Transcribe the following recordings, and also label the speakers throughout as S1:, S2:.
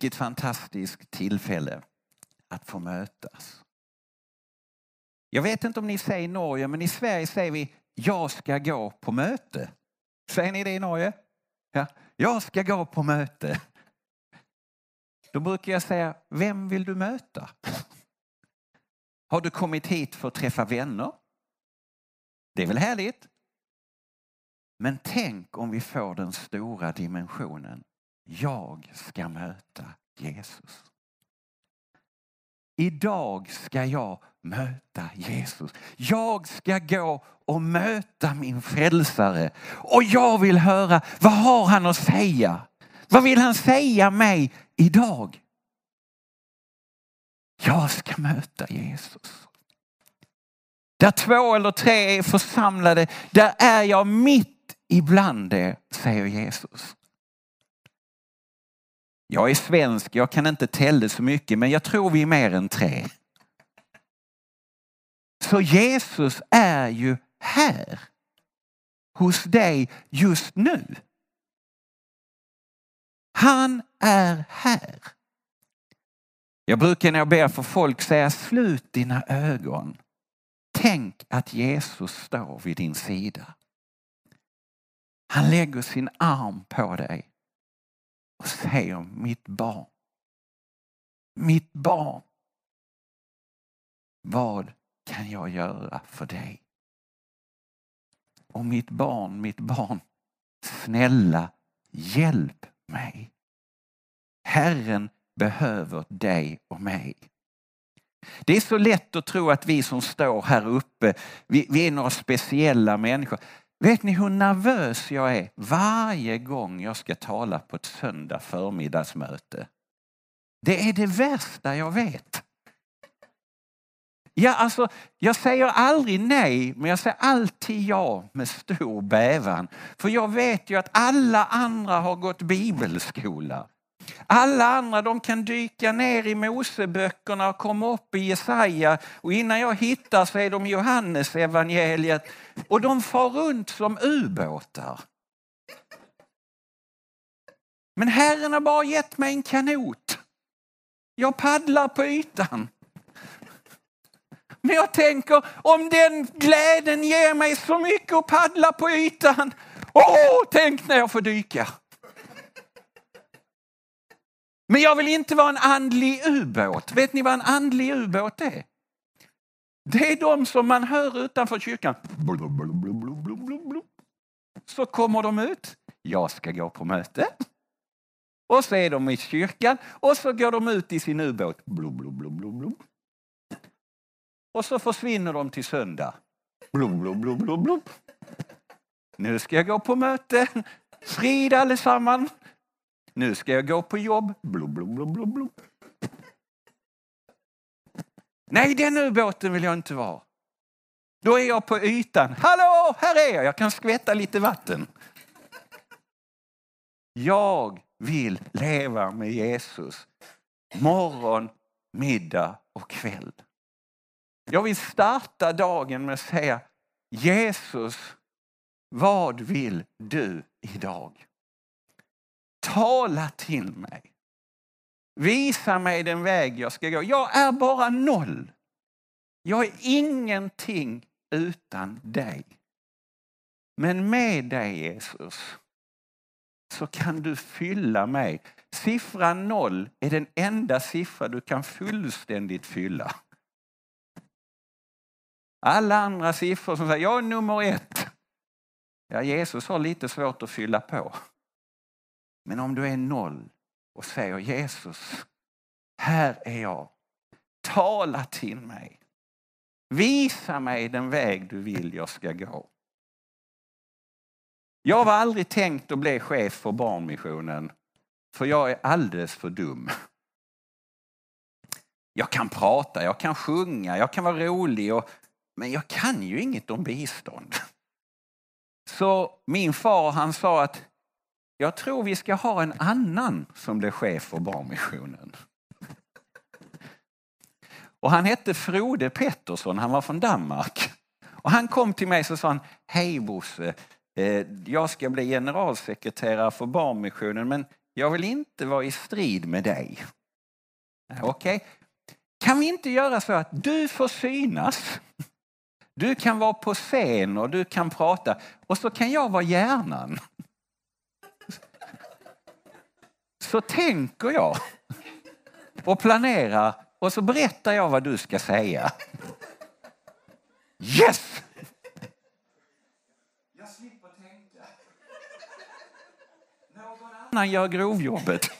S1: Vilket fantastiskt tillfälle att få mötas. Jag vet inte om ni säger Norge, men i Sverige säger vi jag ska gå på möte. Säger ni det i Norge? Ja. Jag ska gå på möte. Då brukar jag säga, vem vill du möta? Har du kommit hit för att träffa vänner? Det är väl härligt? Men tänk om vi får den stora dimensionen. Jag ska möta Jesus. Idag ska jag möta Jesus. Jag ska gå och möta min frälsare. Och jag vill höra, vad har han att säga? Vad vill han säga mig idag? Jag ska möta Jesus. Där två eller tre är församlade, där är jag mitt ibland er, säger Jesus. Jag är svensk, jag kan inte tälla så mycket, men jag tror vi är mer än tre. Så Jesus är ju här hos dig just nu. Han är här. Jag brukar när jag ber för folk säga slut dina ögon. Tänk att Jesus står vid din sida. Han lägger sin arm på dig och säger mitt barn. Mitt barn. Vad kan jag göra för dig? Och mitt barn, mitt barn, snälla hjälp mig. Herren behöver dig och mig. Det är så lätt att tro att vi som står här uppe, vi, vi är några speciella människor. Vet ni hur nervös jag är varje gång jag ska tala på ett söndag förmiddagsmöte? Det är det värsta jag vet. Ja, alltså, jag säger aldrig nej, men jag säger alltid ja med stor bävan. För jag vet ju att alla andra har gått bibelskola. Alla andra de kan dyka ner i Moseböckerna och komma upp i Jesaja och innan jag hittar så är de Johannes evangeliet och de far runt som ubåtar. Men Herren har bara gett mig en kanot. Jag paddlar på ytan. Men jag tänker om den glädjen ger mig så mycket att paddla på ytan. Åh, tänk när jag får dyka. Men jag vill inte vara en andlig ubåt. Vet ni vad en andlig ubåt är? Det är de som man hör utanför kyrkan. Så kommer de ut. Jag ska gå på möte. Och så är de i kyrkan och så går de ut i sin ubåt. Och så försvinner de till söndag. Nu ska jag gå på möte. Frid allesammans. Nu ska jag gå på jobb. Nej, den ubåten vill jag inte vara. Då är jag på ytan. Hallå, här är jag. Jag kan skvätta lite vatten. Jag vill leva med Jesus morgon, middag och kväll. Jag vill starta dagen med att säga Jesus, vad vill du idag? Tala till mig. Visa mig den väg jag ska gå. Jag är bara noll. Jag är ingenting utan dig. Men med dig Jesus så kan du fylla mig. Siffran noll är den enda siffra du kan fullständigt fylla. Alla andra siffror som säger jag är nummer ett. Ja, Jesus har lite svårt att fylla på. Men om du är noll och säger Jesus, här är jag. Tala till mig. Visa mig den väg du vill jag ska gå. Jag var aldrig tänkt att bli chef för Barnmissionen för jag är alldeles för dum. Jag kan prata, jag kan sjunga, jag kan vara rolig, och, men jag kan ju inget om bistånd. Så min far han sa att jag tror vi ska ha en annan som blev chef för Barnmissionen. Och han hette Frode Pettersson, han var från Danmark. Och han kom till mig och sa hej Bosse, eh, jag ska bli generalsekreterare för Barnmissionen men Jag vill inte vara i strid med dig. Okej? Okay. Kan vi inte göra så att du får synas? Du kan vara på scen och du kan prata och så kan jag vara hjärnan. Så tänker jag och planerar och så berättar jag vad du ska säga. Yes! Jag slipper tänka. Någon annan gör grovjobbet.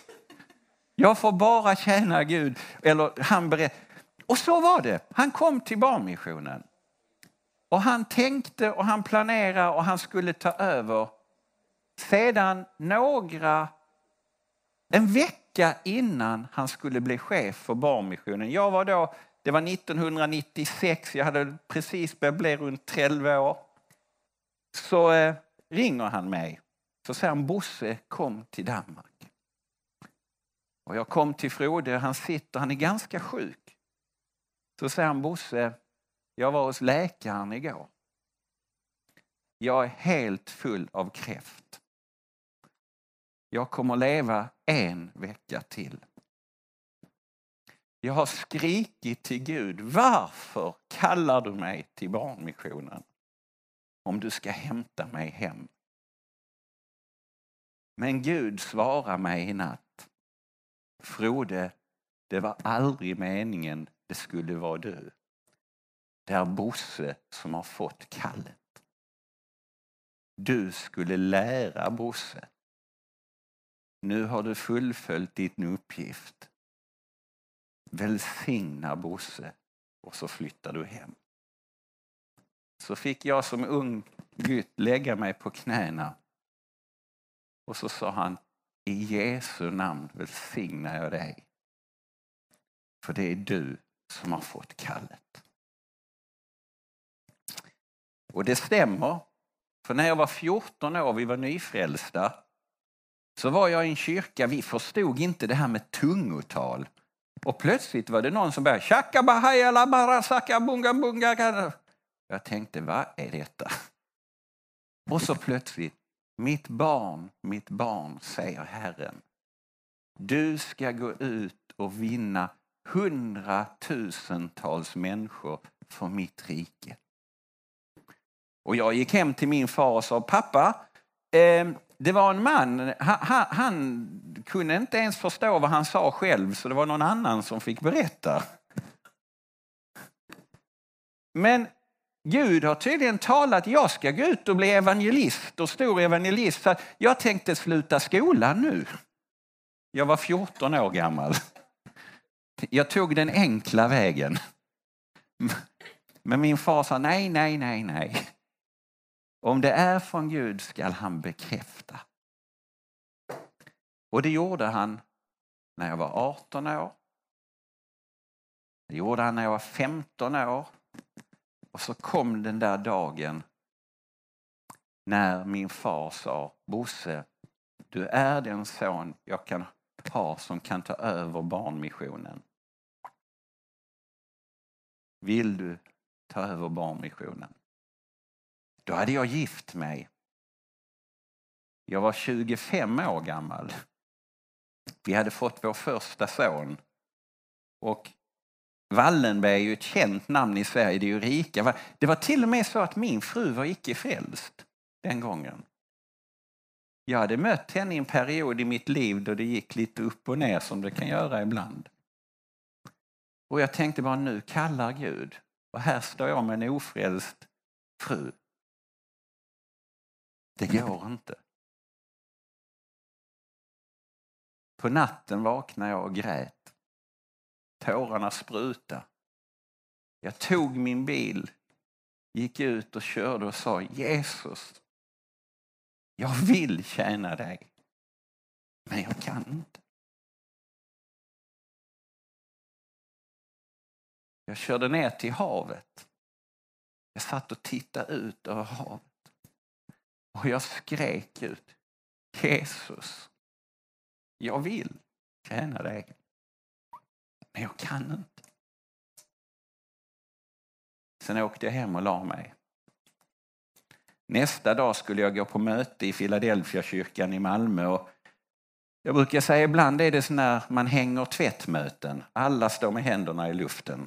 S1: Jag får bara tjäna Gud. Eller han berätt... Och så var det. Han kom till Barnmissionen. Och han tänkte och han planerade och han skulle ta över. Sedan några, en vecka innan han skulle bli chef för Barnmissionen. Jag var då, det var 1996, jag hade precis börjat bli runt 11 år. Så eh, ringer han mig. Så säger han, Bosse kom till Danmark. Och jag kom till Frode, han sitter, han är ganska sjuk. Så säger han, Bosse, jag var hos läkaren igår. Jag är helt full av kräft. Jag kommer leva en vecka till. Jag har skrikit till Gud, varför kallar du mig till barnmissionen? Om du ska hämta mig hem. Men Gud svarar mig i natt. Frode, det var aldrig meningen det skulle vara du. Det är Bosse som har fått kallet. Du skulle lära Bosse. Nu har du fullföljt din uppgift. Välsigna Bosse och så flyttar du hem. Så fick jag som ung gutt lägga mig på knäna. Och så sa han, i Jesu namn välsignar jag dig. För det är du som har fått kallet. Och det stämmer. För när jag var 14 år, vi var nyfrälsta, så var jag i en kyrka, vi förstod inte det här med tungotal. Och plötsligt var det någon som började tjacka barasaka bunga bunga. Jag tänkte, vad är detta? Och så plötsligt, mitt barn, mitt barn, säger Herren. Du ska gå ut och vinna hundratusentals människor för mitt rike. Och jag gick hem till min far och sa, pappa, Ehm, det var en man, han, han, kunde inte ens förstå vad han sa själv så det var någon annan som fick berätta. Men Gud har tydligen talat, jag ska gå ut och bli evangelist och stor evangelist. Så jag tänkte sluta skolan nu. Jag var 14 år gammal. Jag tog den enkla vägen. Men min far sa nej, nej, nej, nej. Om det är från Gud skall han bekräfta. Och det gjorde han när jag var 18 år. Det gjorde han när jag var 15 år. Och så kom den där dagen när min far sa Bosse, du är den son jag kan ha som kan ta över barnmissionen. Vill du ta över barnmissionen? Då hade jag gift mig. Jag var 25 år gammal. Vi hade fått vår första son. Och Wallenberg är ju ett känt namn i Sverige, det är ju rika. Det var till och med så att min fru var icke frälst den gången. Jag hade mött henne i en period i mitt liv då det gick lite upp och ner som det kan göra ibland. Och jag tänkte bara nu kallar Gud. Och här står jag med en ofrälst fru. Det går inte. På natten vaknade jag och grät. Tårarna spruta. Jag tog min bil, gick ut och körde och sa Jesus, jag vill tjäna dig, men jag kan inte. Jag körde ner till havet. Jag satt och tittade ut över havet. Och jag skrek ut Jesus, jag vill tjäna dig. Men jag kan inte. Sen åkte jag hem och la mig. Nästa dag skulle jag gå på möte i Philadelphia kyrkan i Malmö och Jag brukar säga ibland är det så när man hänger tvättmöten. Alla står med händerna i luften.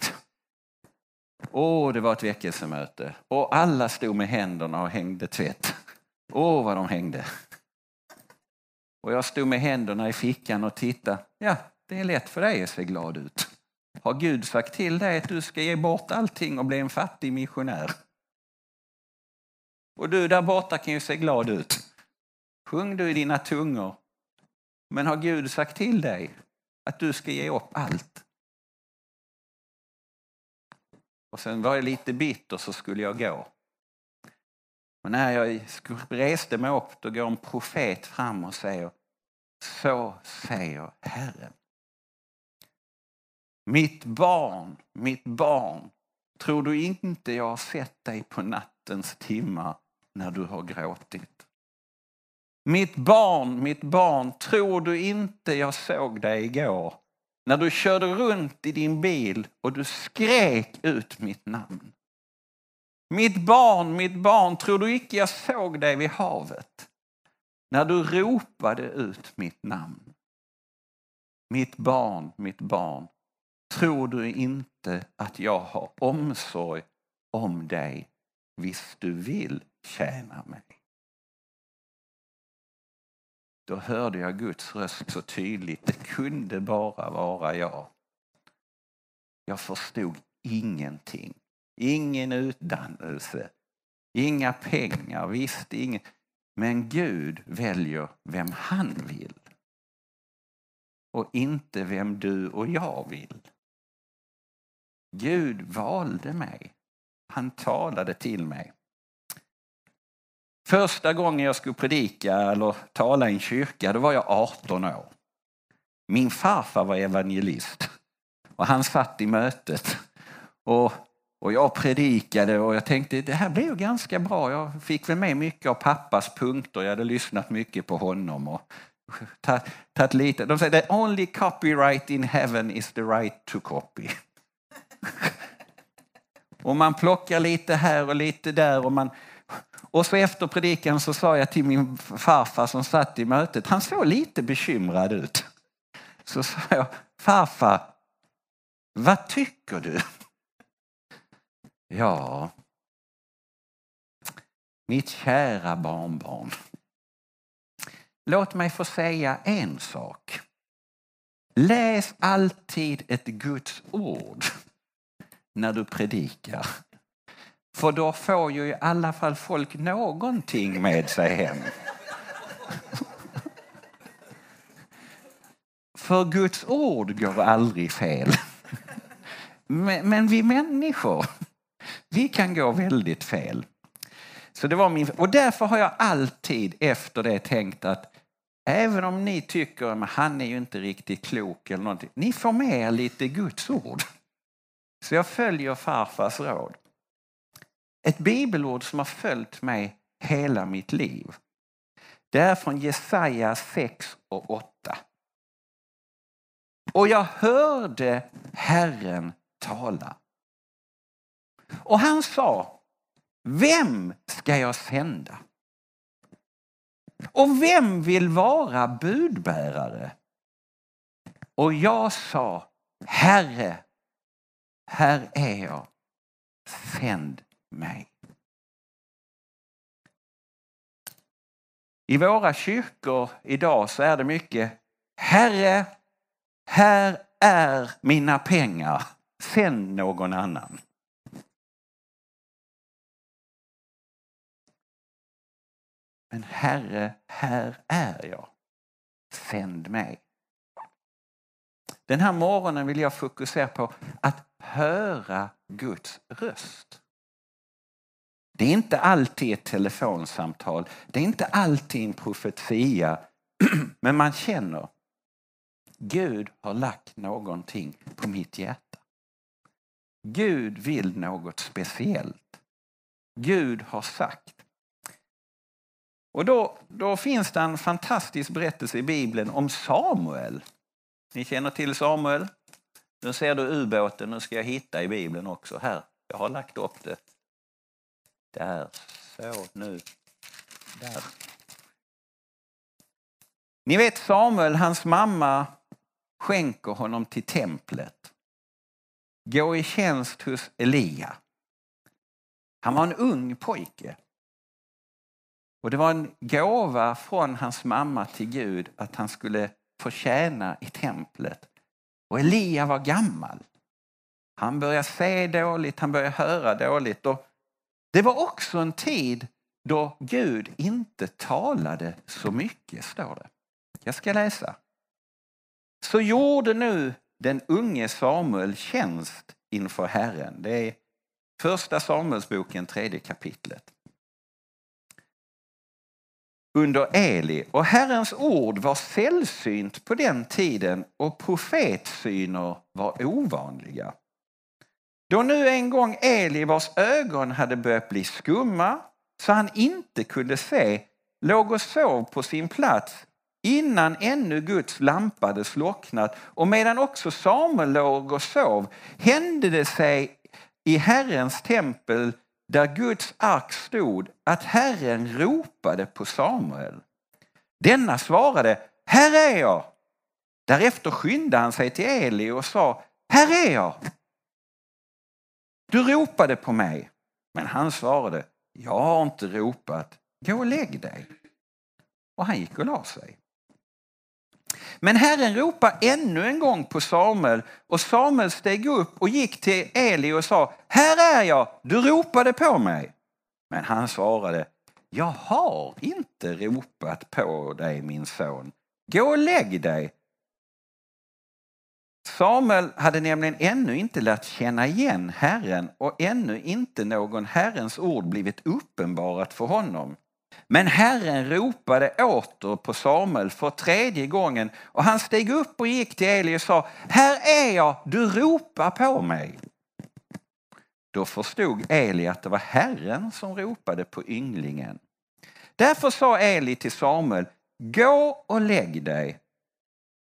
S1: Åh, det var ett väckelsemöte. Och alla stod med händerna och hängde tvätt. Åh, vad de hängde. Och jag stod med händerna i fickan och tittade. Ja, det är lätt för dig att se glad ut. Har Gud sagt till dig att du ska ge bort allting och bli en fattig missionär? Och du där borta kan ju se glad ut. Sjung du i dina tungor. Men har Gud sagt till dig att du ska ge upp allt? Och sen var jag lite bitter så skulle jag gå. Och när jag reste mig upp då går en profet fram och säger Så säger Herren. Mitt barn, mitt barn, tror du inte jag har sett dig på nattens timmar när du har gråtit? Mitt barn, mitt barn, tror du inte jag såg dig igår när du körde runt i din bil och du skrek ut mitt namn? Mitt barn, mitt barn, tror du icke jag såg dig vid havet när du ropade ut mitt namn? Mitt barn, mitt barn, tror du inte att jag har omsorg om dig visst du vill tjäna mig? Då hörde jag Guds röst så tydligt. Det kunde bara vara jag. Jag förstod ingenting. Ingen utdannelse, inga pengar, visst ingen. Men Gud väljer vem han vill. Och inte vem du och jag vill. Gud valde mig. Han talade till mig. Första gången jag skulle predika eller tala i en kyrka, då var jag 18 år. Min farfar var evangelist och han satt i mötet. Och, och jag predikade och jag tänkte det här blir ju ganska bra. Jag fick väl med mycket av pappas punkter. Jag hade lyssnat mycket på honom. Och tagit lite. De säger the only copyright in heaven is the right to copy. och man plockar lite här och lite där och man och så efter predikan så sa jag till min farfar som satt i mötet, han såg lite bekymrad ut. Så sa jag, farfar, vad tycker du? Ja, mitt kära barnbarn. Låt mig få säga en sak. Läs alltid ett Guds ord när du predikar. För då får ju i alla fall folk någonting med sig hem. För Guds ord går aldrig fel. Men, vi människor, vi kan gå väldigt fel. Så det var min, och därför har jag alltid efter det tänkt att även om ni tycker att han är ju inte riktigt klok eller någonting, ni får med er lite Guds ord. Så jag följer farfars råd. Ett bibelord som har följt mig hela mitt liv. Det är från Jesaja 6 och 8. Och jag hörde Herren tala. Och han sa, vem ska jag sända? Och vem vill vara budbärare? Och jag sa, Herre, här är jag, sänd mig. I våra kyrkor idag så är det mycket Herre, här är mina pengar, sänd någon annan. Men Herre, här är jag, sänd mig. Den här morgonen vill jag fokusera på att höra Guds röst. Det är inte alltid ett telefonsamtal, det är inte alltid en profetia. Men man känner, Gud har lagt någonting på mitt hjärta. Gud vill något speciellt. Gud har sagt. Och då, då finns det en fantastisk berättelse i Bibeln om Samuel. Ni känner till Samuel? Nu ser du ubåten, nu ska jag hitta i Bibeln också. Här, jag har lagt upp det. Där, så nu. Där. Ni vet Samuel, hans mamma skänker honom till templet. Gå i tjänst hos Elia. Han var en ung pojke. Och det var en gåva från hans mamma till Gud att han skulle få tjäna i templet. Och Elia var gammal. Han började se dåligt, han började höra dåligt. Och det var också en tid då Gud inte talade så mycket, står det. Jag ska läsa. Så gjorde nu den unge Samuel tjänst inför Herren. Det är första Samuelsboken, tredje kapitlet. Under Eli. Och Herrens ord var sällsynt på den tiden och profetsyner var ovanliga. Då nu en gång Eli, vars ögon hade börjat bli skumma så han inte kunde se, låg och sov på sin plats innan ännu Guds lampa hade slocknat och medan också Samuel låg och sov hände det sig i Herrens tempel där Guds ark stod att Herren ropade på Samuel. Denna svarade, här är jag. Därefter skyndade han sig till Eli och sa, här är jag. Du ropade på mig. Men han svarade, jag har inte ropat, gå och lägg dig. Och han gick och la sig. Men Herren ropade ännu en gång på Samuel och Samuel steg upp och gick till Eli och sa, här är jag, du ropade på mig. Men han svarade, jag har inte ropat på dig min son. Gå och lägg dig. Samuel hade nämligen ännu inte lärt känna igen Herren och ännu inte någon Herrens ord blivit uppenbarat för honom. Men Herren ropade åter på Samuel för tredje gången och han steg upp och gick till Eli och sa, här är jag, du ropar på mig. Då förstod Eli att det var Herren som ropade på ynglingen. Därför sa Eli till Samuel, gå och lägg dig.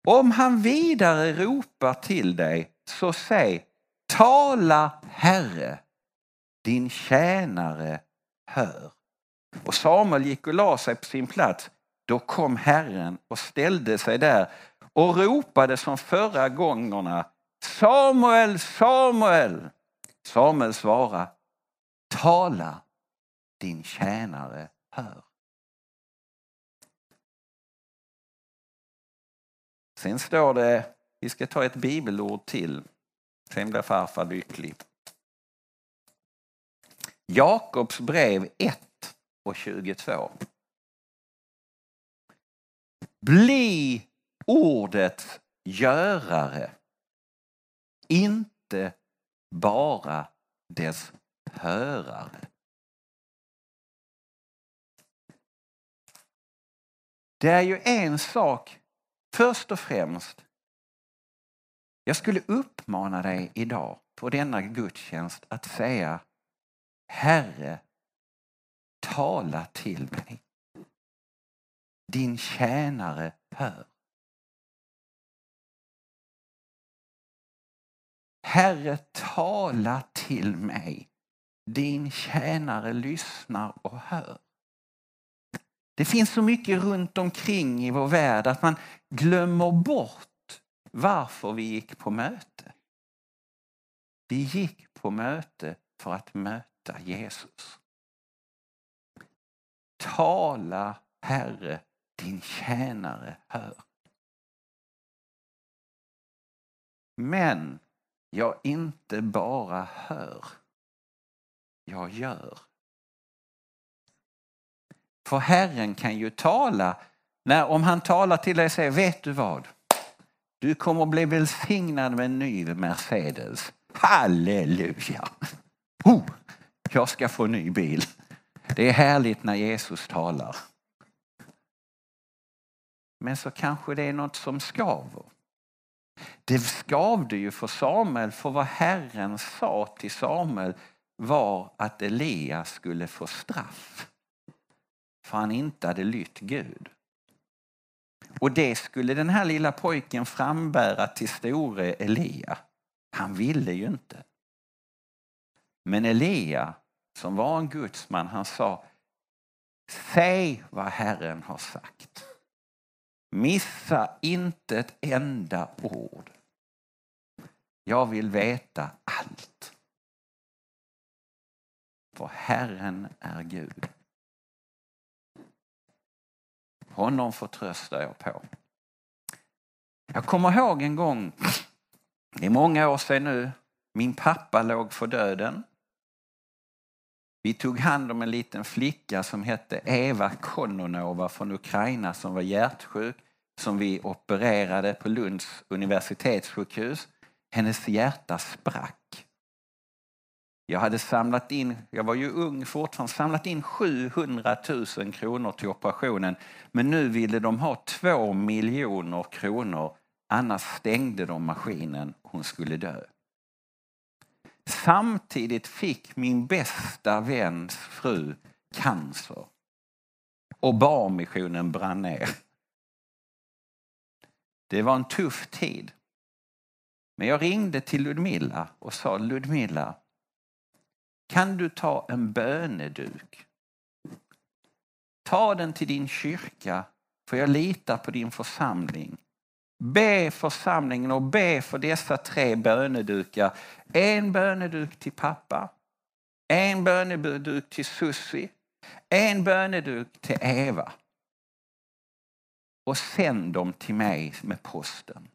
S1: Om han vidare ropar till dig, så säg, tala Herre, din tjänare hör. Och Samuel gick och la sig på sin plats. Då kom Herren och ställde sig där och ropade som förra gångerna Samuel, Samuel! Samuel svarade Tala, din tjänare hör. Sen står det, vi ska ta ett bibelord till, sen blir farfar lycklig. Jakobs brev 1 och 22. Bli ordets görare, inte bara dess hörare. Det är ju en sak, först och främst, jag skulle uppmana dig idag på denna gudstjänst att säga Herre, tala till mig. Din tjänare hör. Herre, tala till mig. Din tjänare lyssnar och hör. Det finns så mycket runt omkring i vår värld att man glömmer bort varför vi gick på möte. Vi gick på möte för att möta Jesus. Tala, Herre, din tjänare hör. Men jag inte bara hör, jag gör. För Herren kan ju tala, när, om han talar till dig och säger, vet du vad? Du kommer att bli välsignad med en ny Mercedes. Halleluja! Oh, jag ska få en ny bil. Det är härligt när Jesus talar. Men så kanske det är något som skaver. Det skavde ju för Samuel, för vad Herren sa till Samuel var att Elia skulle få straff. För han inte hade lytt Gud. Och det skulle den här lilla pojken frambära till store Elia. Han ville ju inte. Men Elia som var en gudsman, han sa Säg vad Herren har sagt. Missa inte ett enda ord. Jag vill veta allt. För Herren är Gud. Honom förtröstar jag på. Jag kommer ihåg en gång, det är många år sedan nu, min pappa låg för döden. Vi tog hand om en liten flicka som hette Eva Kononova från Ukraina som var hjärtsjuk, som vi opererade på Lunds universitetssjukhus. Hennes hjärta sprack. Jag hade samlat in, jag var ju ung fortfarande, samlat in 700 000 kronor till operationen. Men nu ville de ha två miljoner kronor, annars stängde de maskinen hon skulle dö. Samtidigt fick min bästa väns fru cancer. Och barmissionen brann ner. Det var en tuff tid. Men jag ringde till Ludmilla och sa Ludmilla, kan du ta en böneduk? Ta den till din kyrka, för jag litar på din församling. Be församlingen och be för dessa tre bönedukar. En böneduk till pappa, en böneduk till Sussi, en böneduk till Eva. Och sänd dem till mig med posten.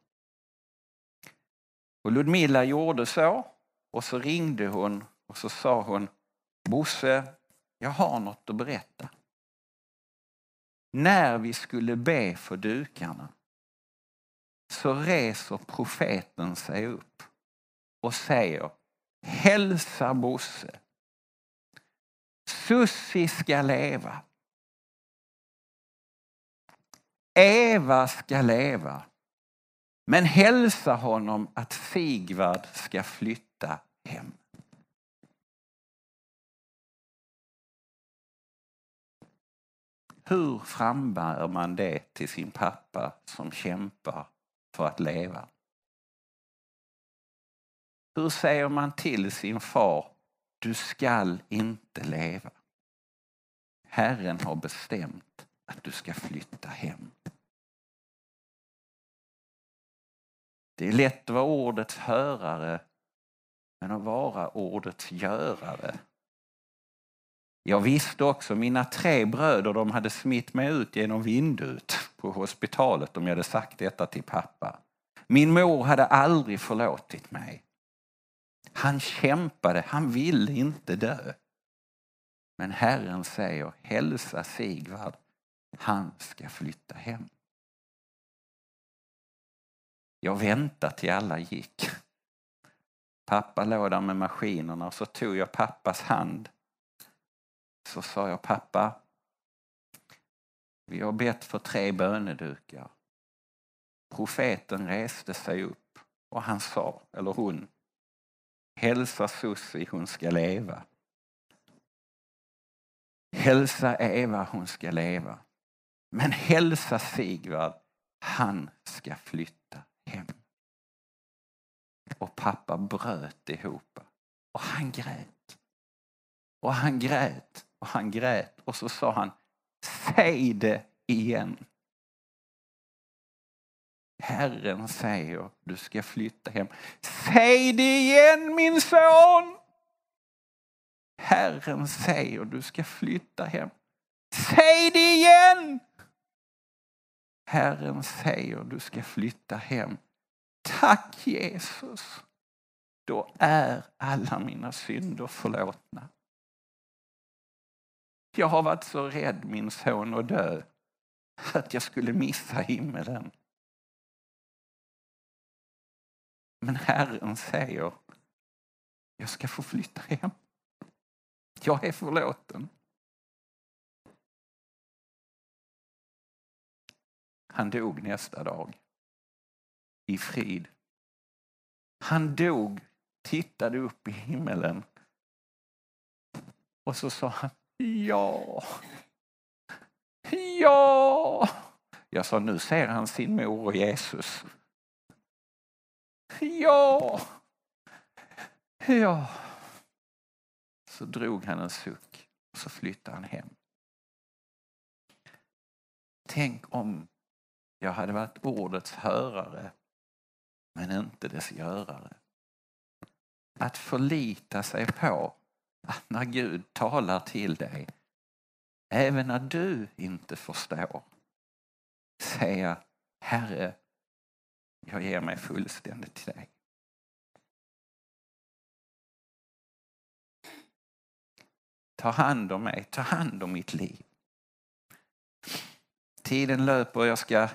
S1: Och Ludmilla gjorde så och så ringde hon och så sa hon Bosse, jag har något att berätta. När vi skulle be för dukarna så reser profeten sig upp och säger Hälsa Bosse. Sussi ska leva. Eva ska leva. Men hälsa honom att Sigvard ska flytta hem. Hur frambär man det till sin pappa som kämpar för att leva? Hur säger man till sin far, du skall inte leva? Herren har bestämt att du ska flytta hem. Det är lätt att vara ordets hörare, men att vara ordets görare. Jag visste också, mina tre bröder de hade smitt mig ut genom vindut på hospitalet om jag hade sagt detta till pappa. Min mor hade aldrig förlåtit mig. Han kämpade, han ville inte dö. Men Herren säger, hälsa Sigvard, han ska flytta hem. Jag väntade till alla gick. Pappa låg där med maskinerna och så tog jag pappas hand. Så sa jag, pappa, vi har bett för tre bönedukar. Profeten reste sig upp och han sa, eller hon, hälsa Sussi, hon ska leva. Hälsa Eva, hon ska leva. Men hälsa Sigvard, han ska flytta hem. Och pappa bröt ihop och han grät. Och han grät och han grät och så sa han, säg det igen. Herren säger, du ska flytta hem. Säg det igen min son! Herren säger, du ska flytta hem. Säg det igen! Herren säger, du ska flytta hem. Tack Jesus! Då är alla mina synder förlåtna. Jag har varit så rädd min son att dö att jag skulle missa himmelen. Men Herren säger, jag ska få flytta hem. Jag är förlåten. Han dog nästa dag. I frid. Han dog, tittade upp i himmelen och så sa han Ja. Ja. Jag sa nu ser han sin mor och Jesus. Ja. Ja. Så drog han en suck och så flyttade han hem. Tänk om Jag hade varit ordets hörare men inte dess görare. Att förlita sig på att när Gud talar till dig, även när du inte förstår, säga Herre, jag ger mig fullständigt till dig. Ta hand om mig, ta hand om mitt liv. Tiden löper och jag ska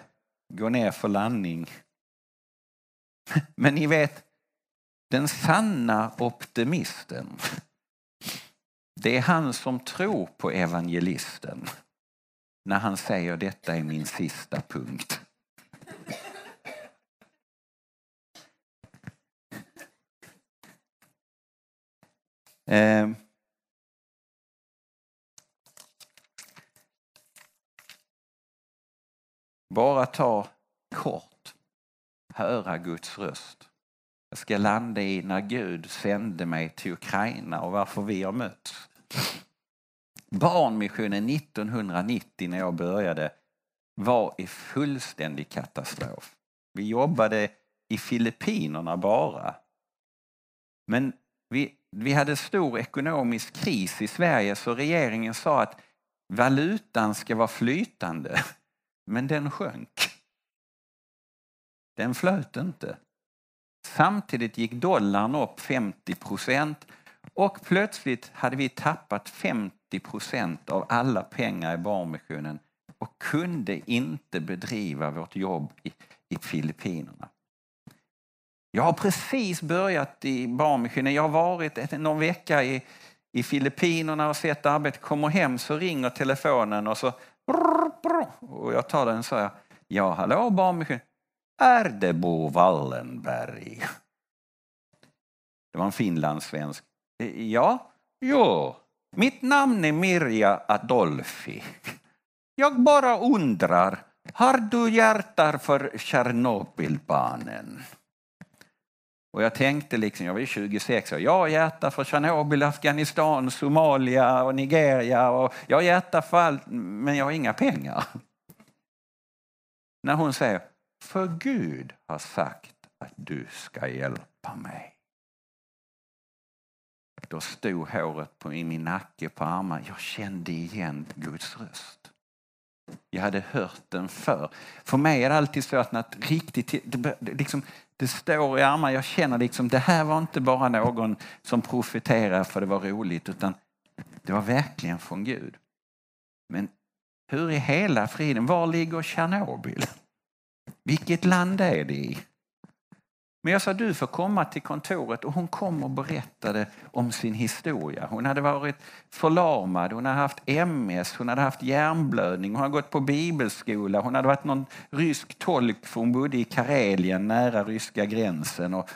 S1: gå ner för landning. Men ni vet, den sanna optimisten, det är han som tror på evangelisten när han säger detta är min sista punkt. Eh. Bara ta kort, höra Guds röst. Jag ska landa i när Gud sände mig till Ukraina och varför vi har mötts. Barnmissionen 1990 när jag började var i fullständig katastrof. Vi jobbade i Filippinerna bara. Men vi, vi hade stor ekonomisk kris i Sverige så regeringen sa att valutan ska vara flytande. Men den sjönk. Den flöt inte. Samtidigt gick dollarn upp 50 procent och plötsligt hade vi tappat 50 procent av alla pengar i Barnmissionen och kunde inte bedriva vårt jobb i, i Filippinerna. Jag har precis börjat i Barnmissionen. Jag har varit någon vecka i, i Filippinerna och sett arbetet. Kommer hem så ringer telefonen och så och jag tar den och säger Ja, hallå Barnmissionen. Är det Bo Wallenberg? Det var en finlandssvensk. Ja, jo. Mitt namn är Mirja Adolfi. Jag bara undrar, har du hjärta för Tjernobylbarnen? Och jag tänkte liksom, jag var 26 år, jag har hjärta för Tjernobyl, Afghanistan, Somalia och Nigeria och jag har hjärta för allt, men jag har inga pengar. När hon säger, för Gud har sagt att du ska hjälpa mig. Då stod håret på min nacke på armarna. Jag kände igen Guds röst. Jag hade hört den förr. För mig är det alltid så att något riktigt, det, liksom, det står i armarna, jag känner liksom det här var inte bara någon som profeterade för det var roligt utan det var verkligen från Gud. Men hur i hela friden, var ligger Tjernobyl? Vilket land är det i? Men jag sa du får komma till kontoret och hon kom och berättade om sin historia. Hon hade varit förlamad, hon hade haft MS, hon hade haft hjärnblödning, hon hade gått på bibelskola, hon hade varit någon rysk tolk för hon bodde i Karelien nära ryska gränsen. Och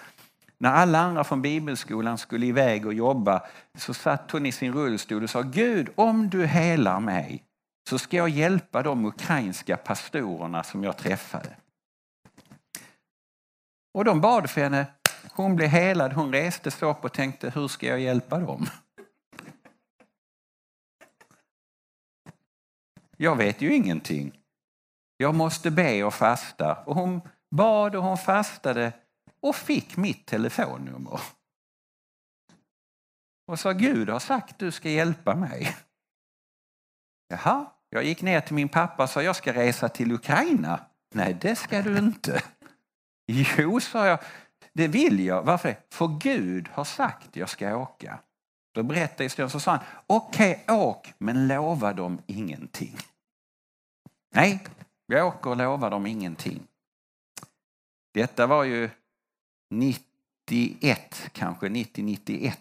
S1: när alla andra från bibelskolan skulle iväg och jobba så satt hon i sin rullstol och sa Gud om du helar mig så ska jag hjälpa de ukrainska pastorerna som jag träffade. Och de bad för henne. Hon blev helad. Hon reste sig upp och tänkte, hur ska jag hjälpa dem? Jag vet ju ingenting. Jag måste be och fasta. Och hon bad och hon fastade och fick mitt telefonnummer. Och sa, Gud har sagt du ska hjälpa mig. Jaha, jag gick ner till min pappa och sa, jag ska resa till Ukraina. Nej, det ska du inte. Jo, sa jag, det vill jag. Varför? För Gud har sagt jag ska åka. Då berättade historien, så sa han, okej okay, åk, men lova dem ingenting. Nej, jag åker och lovar dem ingenting. Detta var ju 91, kanske 90-91.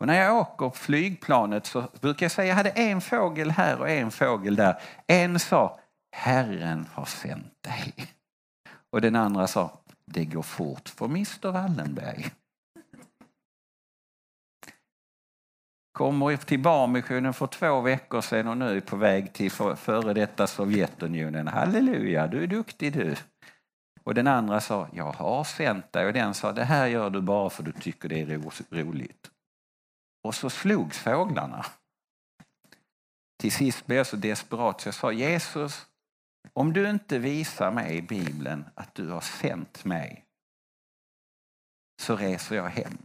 S1: Och när jag åker flygplanet så brukar jag säga, jag hade en fågel här och en fågel där. En sa, Herren har sänt dig. Och den andra sa, det går fort för Mr Wallenberg. Kommer till Barmissionen för två veckor sedan och nu är på väg till före detta Sovjetunionen. Halleluja, du är duktig du. Och den andra sa, jag har sänt dig. Och den sa, det här gör du bara för du tycker det är roligt. Och så slogs fåglarna. Till sist blev jag så desperat så jag sa, Jesus, om du inte visar mig i Bibeln att du har sänt mig så reser jag hem.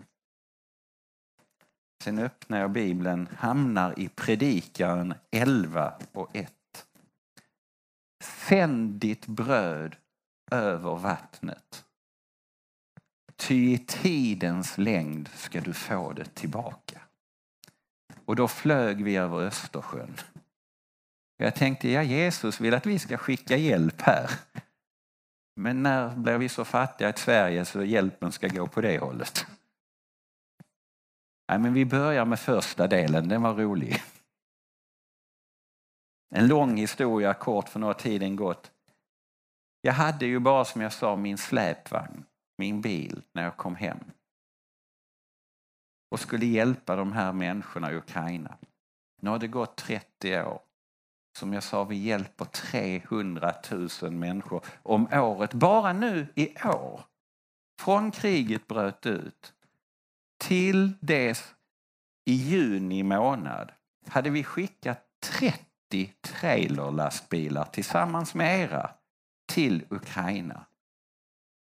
S1: Sen öppnar jag Bibeln, hamnar i Predikaren 11 och 1. Sänd ditt bröd över vattnet. Ty i tidens längd ska du få det tillbaka. Och då flög vi över Östersjön. Jag tänkte, ja Jesus vill att vi ska skicka hjälp här. Men när blir vi så fattiga i Sverige så hjälpen ska gå på det hållet? Nej, men vi börjar med första delen, den var rolig. En lång historia kort för några tiden gått. Jag hade ju bara som jag sa min släpvagn, min bil, när jag kom hem. Och skulle hjälpa de här människorna i Ukraina. Nu har det gått 30 år. Som jag sa, vi hjälper 300 000 människor om året. Bara nu i år, från kriget bröt ut till dess i juni månad hade vi skickat 30 trailerlastbilar tillsammans med era till Ukraina.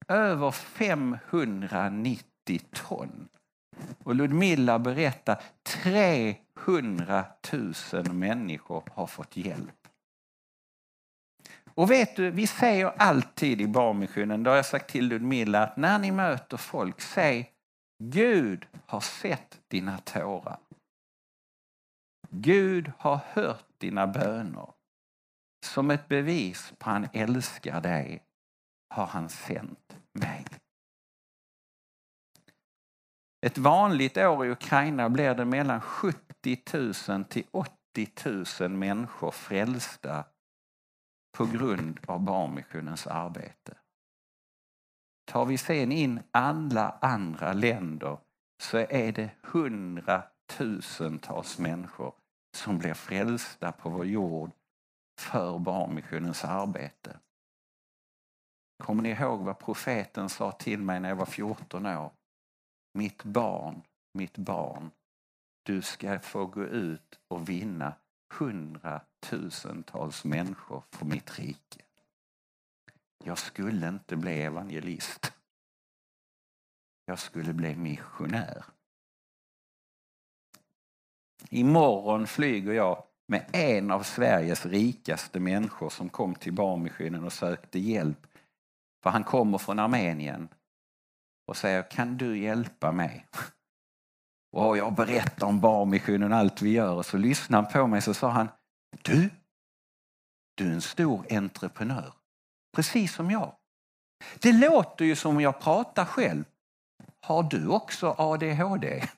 S1: Över 590 ton. Och Ludmilla berättar 300 000 människor har fått hjälp. Och vet du, vi säger alltid i Barmissionen, det har jag sagt till Ludmilla, att när ni möter folk, säg Gud har sett dina tårar. Gud har hört dina böner. Som ett bevis på att han älskar dig har han sänt mig. Ett vanligt år i Ukraina blir det mellan 70 000 till 80 000 människor frälsta på grund av barnmissionens arbete. Tar vi sen in alla andra länder så är det hundratusentals människor som blir frälsta på vår jord för Barnmissionens arbete. Kommer ni ihåg vad profeten sa till mig när jag var 14 år? Mitt barn, mitt barn, du ska få gå ut och vinna hundratusentals människor för mitt rike. Jag skulle inte bli evangelist. Jag skulle bli missionär. Imorgon flyger jag med en av Sveriges rikaste människor som kom till Barmissionen och sökte hjälp. För han kommer från Armenien och säger, kan du hjälpa mig? Och jag berättar om Barmissionen och allt vi gör och så lyssnade han på mig och så sa han, du, du är en stor entreprenör. Precis som jag. Det låter ju som jag pratar själv. Har du också ADHD?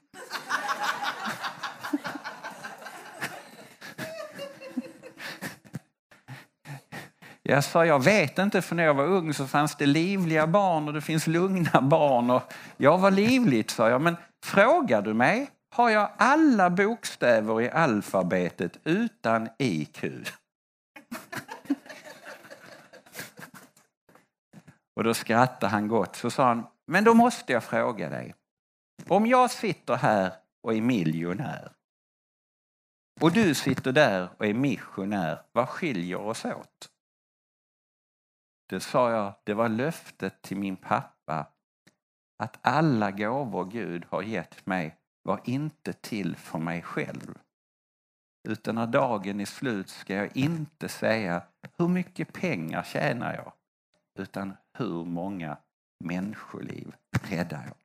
S1: Jag sa, jag vet inte, för när jag var ung så fanns det livliga barn och det finns lugna barn. Och jag var livligt, sa jag. Men frågar du mig har jag alla bokstäver i alfabetet utan IQ. Och då skrattade han gott. Så sa han, men då måste jag fråga dig. Om jag sitter här och är miljonär och du sitter där och är missionär, vad skiljer oss åt? Det sa jag, det var löftet till min pappa att alla gåvor Gud har gett mig var inte till för mig själv. Utan när dagen är slut ska jag inte säga hur mycket pengar tjänar jag? Utan hur många människoliv räddar jag?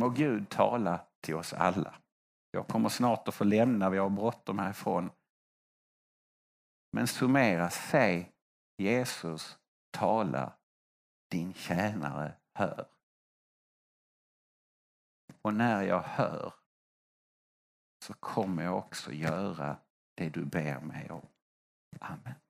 S1: Må Gud tala till oss alla. Jag kommer snart att få lämna, vi har bråttom härifrån. Men summera, säg Jesus tala, din tjänare hör. Och när jag hör så kommer jag också göra det du ber mig om. Amen.